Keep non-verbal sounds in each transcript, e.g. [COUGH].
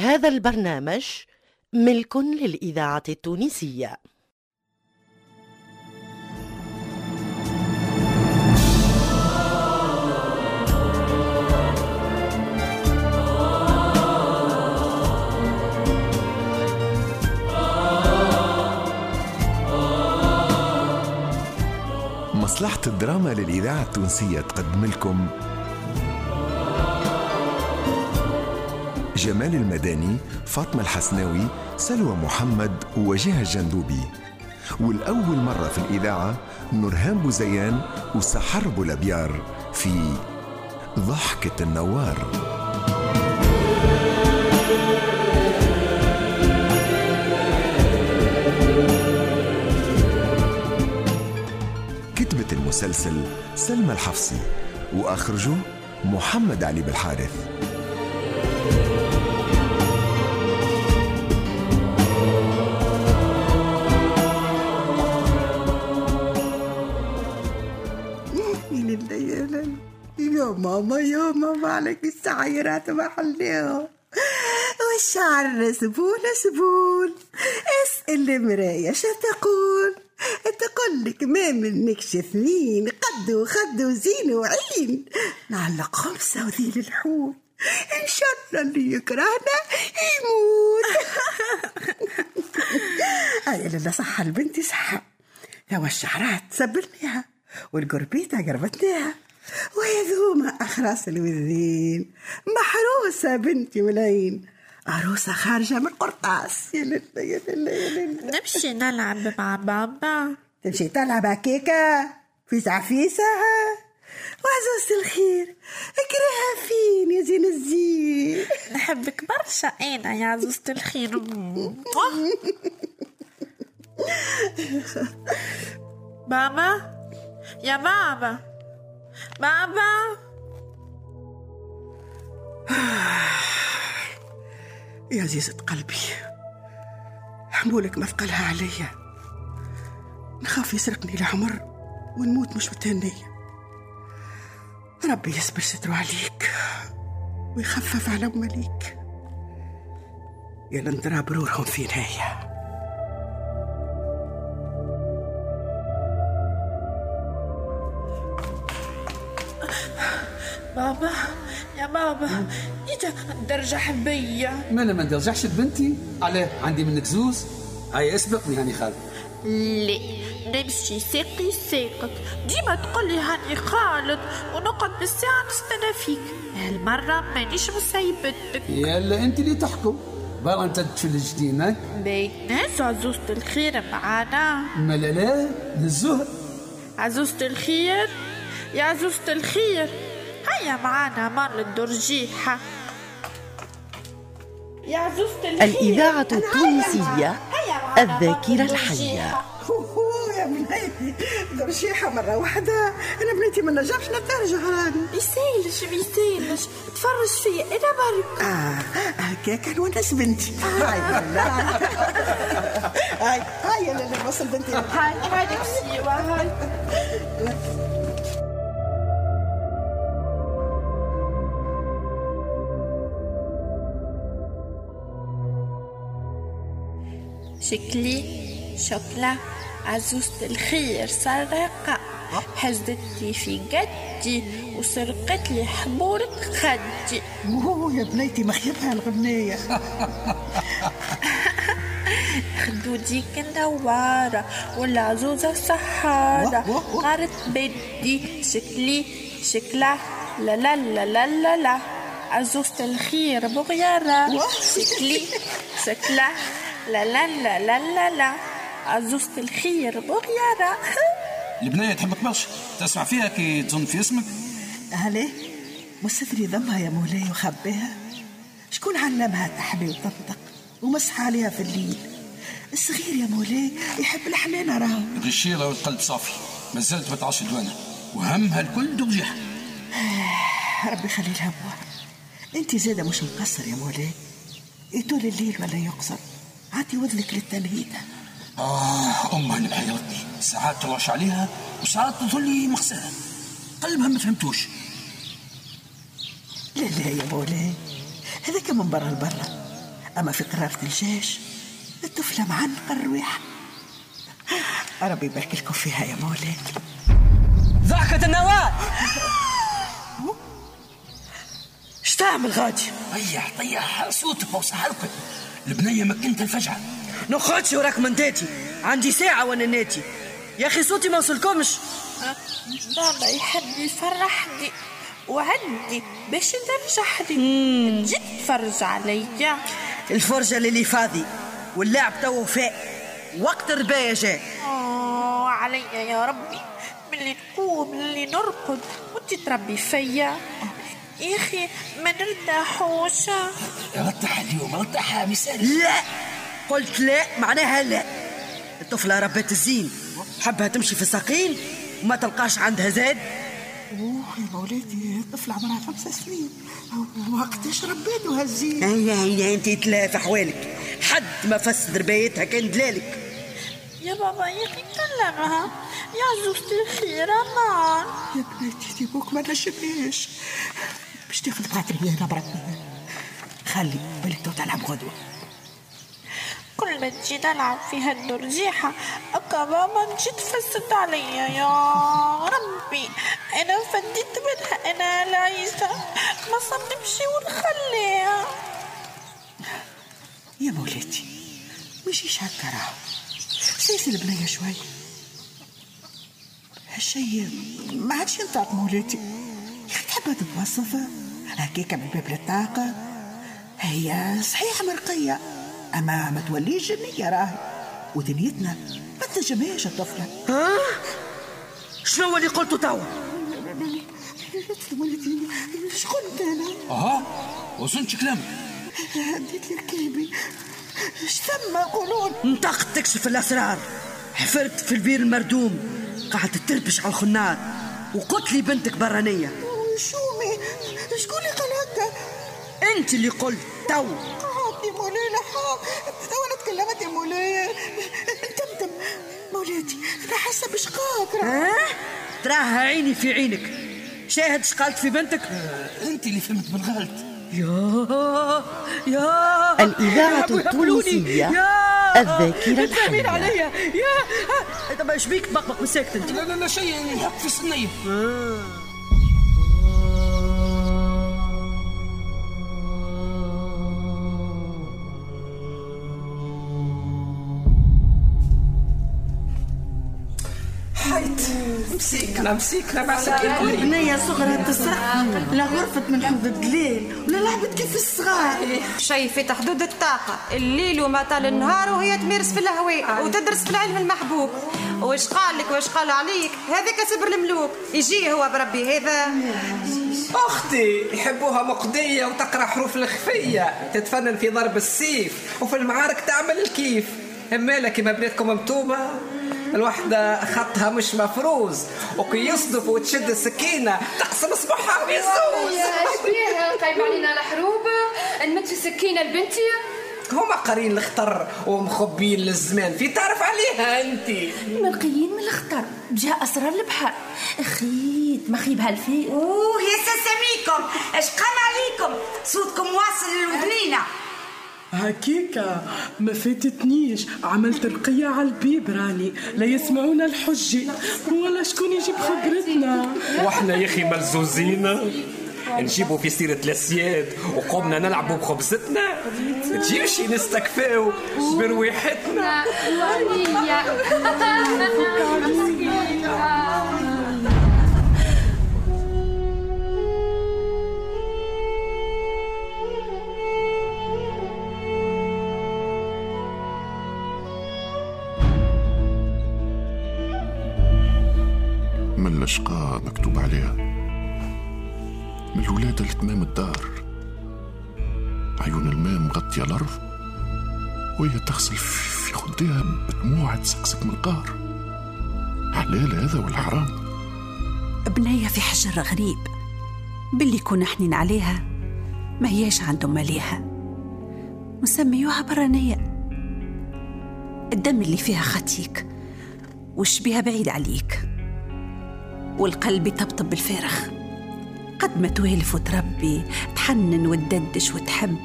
هذا البرنامج ملك للإذاعة التونسية. مصلحة الدراما للإذاعة التونسية تقدم لكم جمال المداني فاطمة الحسناوي سلوى محمد ووجيه الجندوبي والأول مرة في الإذاعة نورهان بوزيان وسحر بولابيار في ضحكة النوار. كتبت المسلسل سلمى الحفصي وأخرجه محمد علي بالحارث. يا ماما يا ماما عليك السعيرات ما حليهم والشعر سبول سبول. اسأل المراية شو تقول؟ تقول لك ما منكش اثنين قد وخد وزين وعين. نعلق خمسة وذيل الحوت إن شاء الله اللي يكرهنا يموت. [LAUGHS] هاي لا صح البنت صح. توا الشعرات سبلناها والقربيطة قربتناها. ويذوما أخراس الوذين. محروسة بنتي ملايين. عروسة خارجة من قرطاس. يا لله يا لله يا لله نمشي نلعب مع بابا. تمشي تلعب هكاكا في عفيسة وعزوز الخير اكرهها فين يا زين الزين؟ نحبك برشا. أنا يا عزوزة الخير؟ [LAUGHS] بابا يا بابا بابا. [SIGHS] يا عزيزة قلبي حمولك مثقلها عليا. نخاف يسرقني العمر ونموت مش متهنية. ربي يصبر ستره عليك ويخفف على أماليك يا لندرا برورهم في نهاية. بابا يا بابا إذا درجة حبية. ما أنا ما ندرجعش بنتي؟ علاه عندي منك زوز. هيا اسبقني هاني خالد لا نمشي ساقي ساقك. ديما تقول لي هاني خالد ونقعد بالساعة نستنى فيك. هالمرة مانيش مسيبتك يلا أنت اللي تحكم. برا أنت تفل الجديد بين ناس عزوزة الخير معانا. ما لا لا للزهر عزوزة الخير؟ يا عزوزة الخير. هيا معانا مر الدرجيحة الإذاعة التونسية الذاكرة الحية. يا بنيتي درشيحة مرة واحدة. أنا بنيتي ما نجمش نترجع راني بيسالش بيسالش تفرج فيا أنا برك آه هكاك نونس بنتي. هاي والله هاي هاي يا لا وصل بنتي. هاي هاي هاي شكلي شكلة عزوزة الخير سرقة. هزتني في جدي وسرقت لي حبورة خدي. هو يا بنيتي مخيبها الغنية. خدو ديك النوارة والعزوزة سحارة. غارت بدي شكلي شكلها لا لا لا لا لا لا. عزوزة الخير بغيرة واه. شكلي شكلها لا لا لا لا لا لا. عزوزة الخير بغيرة البنية تحبك برشا تسمع فيها كي تظن في اسمك؟ هلي مستدري ضمها يا مولاي وخبيها. شكون علمها تحبي وتنطق ومسح عليها في الليل. الصغير يا مولاي يحب الحنانة راهو. الغشيرة والقلب صافي ما زالت ما تعش دوانة وهمها الكل درجيحة ربي يخلي لها انت زادة مش مقصر يا مولاي. يطول الليل ولا يقصر. عطي وذنك للتنهيدة آه أمها اللي محيرتني ساعات تروش عليها وساعات تظل لي مغسلة قلبها ما فهمتوش. لا لا يا مولاي هذاك من برا لبرا. أما في قرارة الجيش الطفلة معنقة الرواح ربي يبارك لكم فيها يا مولاي ضحكة النواة اش تعمل غادي طيح طيح. صوتك وصح حلقك البنية مكنت الفجعة. نخدش وراك من داتي عندي ساعة وأنا ناتي. يا أخي صوتي ما وصلكمش. بابا يحب يفرحني وعندي باش ترجحني تجي تفرج عليا. الفرجة للي فاضي واللعب تو فاء وقت الرباية جاء. آه عليا يا ربي. ملي نقوم ملي نرقد وانت تربي فيا. يا أخي ما نرتاحوش. رتح اليوم رتح مثال لا قلت لا معناها لا. الطفلة ربات الزين حبها تمشي في الساقين وما تلقاش عندها زاد. أوه يا مولاتي الطفلة عمرها خمسة سنين. وقتاش ربيتوا هالزين هيا هيا أنت تلاف احوالك حد ما فسد ربايتها كان دلالك. يا بابا يا أخي كلمها يا عزوزتي الخير أمان. يا بناتي ديبوك ما نشبهاش باش تاخذ خاطري أنا بربي خلي بالك تو تلعب غدوة. كل ما تجي نلعب في هالنرجيحة أكا بابا تجي تفسد عليا يا ربي. أنا فديت منها أنا العيسى ما صار نمشي ونخليها. يا مولاتي مشيش هكا راهو سيسي البنية شوي. هالشي ما عادش ينطق مولاتي. تحب تتوصف هكاك من باب الطاقة هي صحيح مرقية. أما ما توليش جنية راهي. ودنيتنا ما تنجمهاش الطفلة. ها؟ شنو اللي قلته توا؟ ولدي شكون أنا أها وصلت كلامك هديت لي ركيبي اش ثم يقولون انطقت تكشف الأسرار. حفرت في البير المردوم. قعدت تربش على الخنار. وقلت لي بنتك برانية شومي شكون اللي قال هكا انت اللي قلت تو. قعدت يا مولاي لحق تو أنا تكلمت يا مولاي تمتم مولاتي أنا حاسة بشقاق ها؟ تراها عيني في عينك. شاهد شقالت في بنتك؟ أنت اللي فهمت بالغلط يا يا. الإذاعة يا يحملوني. التونسية. يا. الذاكرة الحية. عليا. يا. طب إيش بيك؟ بقبق مساكت انت لا لا لا شيء نحط في الصينية. مسيكنا مع سكين بنية صغرى تسرح لا غرفة من حوض الدليل ولا لعبت كيف الصغار. شيء في حدود الطاقة. الليل وما طال النهار وهي تمارس في الهواء وتدرس في العلم المحبوب. واش قال لك واش قال عليك؟ هذاك سبر الملوك. يجي هو بربي هذا. أختي يحبوها مقضية وتقرأ حروف الخفية. تتفنن في ضرب السيف وفي المعارك تعمل الكيف. أما كيما بناتكم ممتومة. الوحدة خطها مش مفروز وكي يصدف وتشد السكينة تقسم صباحها في الزوز شبيه قايم علينا الحروب نمد في سكينة لبنتي هما قارين الخطر ومخبين للزمان. في تعرف عليها أنت؟ ملقيين من الخطر. بجاء أسرار البحر خيت ما خيب هالفي أوه يا سسميكم اش قال عليكم. صوتكم واصل للودنينة. هكيكا ما فاتتنيش. عملت رقية على البيب راني. لا يسمعونا الحجة ولا شكون يجيب خبرتنا. وإحنا يا أخي ملزوزين. نجيبوا في سيرة الأسياد. وقمنا نلعبوا بخبزتنا. تجيوش نستكفاو برويحتنا [LAUGHS] الولادة لتمام الدار. عيون الماء مغطية الأرض وهي تغسل في خدها بدموع تسكسك من القهر. حلال هذا ولا حرام بنية في حجر غريب. باللي كنا حنين عليها ما هياش عندهم مليها مسميوها برانية. الدم اللي فيها خطيك وش بيها بعيد عليك. والقلب يطبطب بالفارغ قد ما توالف وتربي تحنن وتددش وتحب.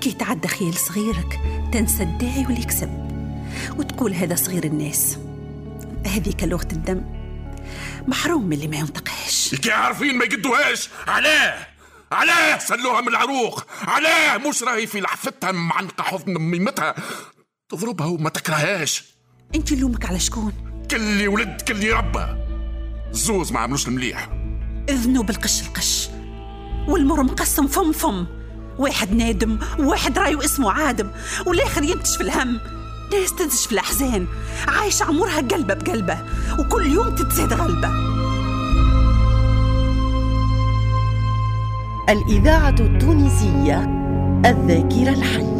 كي تعدى خيال صغيرك تنسى الداعي واليكسب. وتقول هذا صغير الناس هذيك لغة الدم. محروم من اللي ما ينطقهاش. كي عارفين ما يقدوهاش. علاه! علاه! سلوها من العروق! علاه! مش راهي في لحفتها معنقة حضن ميمتها تضربها وما تكرهاش أنت لومك على شكون؟ كلي ولد كلي ربة. الزوز ما عملوش المليح. اذنوا بالقش القش. والمر مقسم فم فم. واحد نادم وواحد رايو اسمه عادم. والآخر ينتش في الهم. ناس تنتش في الأحزان. عايشة عمرها قلبة بقلبة. وكل يوم تتزاد غلبة. الإذاعة التونسية الذاكرة الحية.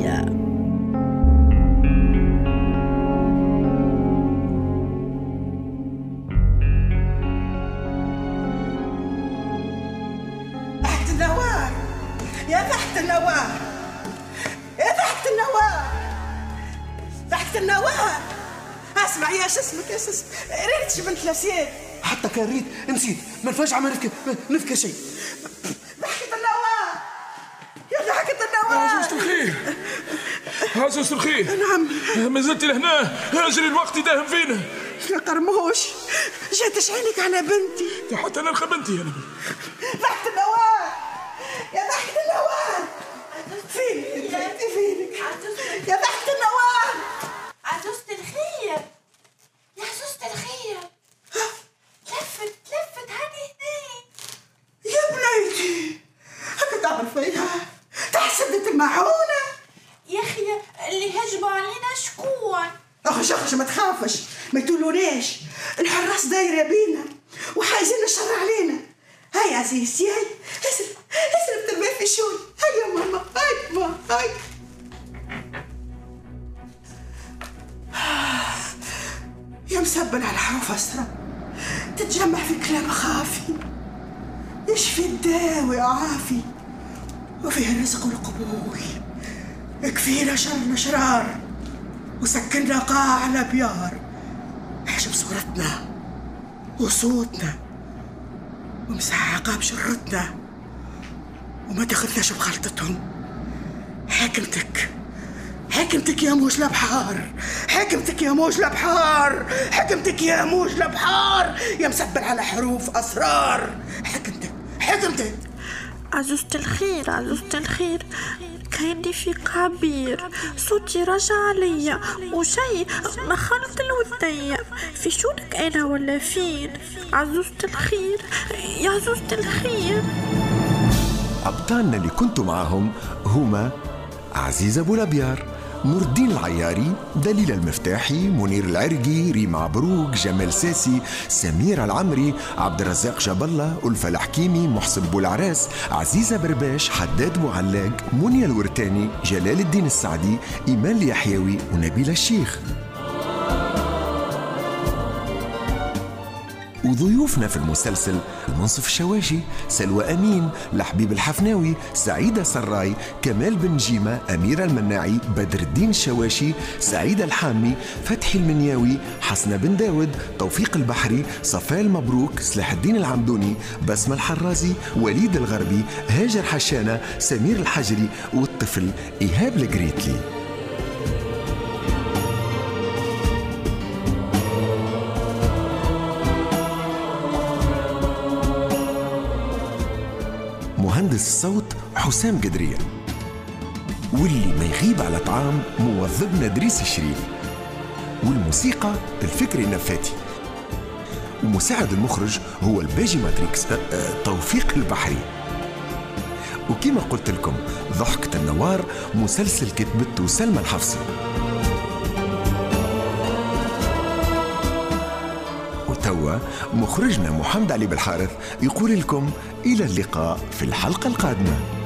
النوار اسمع يا شو اسمك يا شو اسمك ريت بنت لاسيان حتى كان ريت. نسيت. ما نفعش عم نفكر نفكر شيء ضحكة النوار يا ضحكة النوار عزوزة الخير. عزوزة الخير. نعم. ما زلت لهنا. أجري الوقت يداهم فينا يا قرموش. جاتش عينك على بنتي. حتى نلقى بنتي أنا تحت النوار يا تحت النوار فينك يا بنتي فينك يا تحت النوار عزوزة الخير يا عزوزة الخير لفت لفت هاني هدي يا بنيتي هكا تعمل فيها تحسدت المعونة يا أخي اللي هجموا علينا شكون اخش اخش ما تخافش ما يتولوناش الحراس دايره بينا وحايزين الشر علينا هاي عزيزتي هاي اسرب اسرب تربيه في شوي هاي يا ماما هاي ماما هاي يا مسبل على حروف أسرة. تتجمع في كلام خافي. يشفي الداوي عافي؟ وفيه الرزق والقبول. كفينا شر شرار. وسكننا قاع الأبيار احجب صورتنا وصوتنا. ومسح عقاب شرتنا. وما تاخذناش بخلطتهم حكمتك حكمتك يا موج الابحار حكمتك يا موج الابحار حكمتك يا موج الابحار يا مسبل على حروف أسرار. حكمتك حكمتك عزوزة الخير عزوزة الخير. كأني في قبير صوتي رجع عليا. وشي ما خلط الوثية في شونك أنا ولا فين؟ عزوزة الخير. يا عزوزة الخير. أبطالنا اللي كنتوا معاهم هما عزيز أبو الأبيار نور الدين العياري دليل المفتاحي منير العرقي ريم عبروك جمال ساسي سمير العمري عبد الرزاق جاب الله ألفة الحكيمي محسن بولعراس عزيزة برباش حداد بوعلاق منيا الورتاني جلال الدين السعدي إيمان اليحيوي ونبيل الشيخ. وضيوفنا في المسلسل المنصف الشواشي سلوى أمين لحبيب الحفناوي سعيدة سراي كمال بن جيمة أميرة المناعي بدر الدين الشواشي سعيدة الحامي فتحي المنياوي حسنة بن داود توفيق البحري صفاء المبروك سلاح الدين العمدوني بسمة الحرازي وليد الغربي هاجر حشانة سمير الحجري والطفل إيهاب القريتلي. مهندس الصوت حسام قدرية واللي ما يغيب على طعام موظفنا دريس الشريف. والموسيقى الفكري نفاتي ومساعد المخرج هو الباجي ماتريكس. أه أه توفيق البحري. وكما قلت لكم ضحكة النوار مسلسل كتبته سلمى الحفصي. مخرجنا محمد علي بالحارث يقول لكم إلى اللقاء في الحلقة القادمة.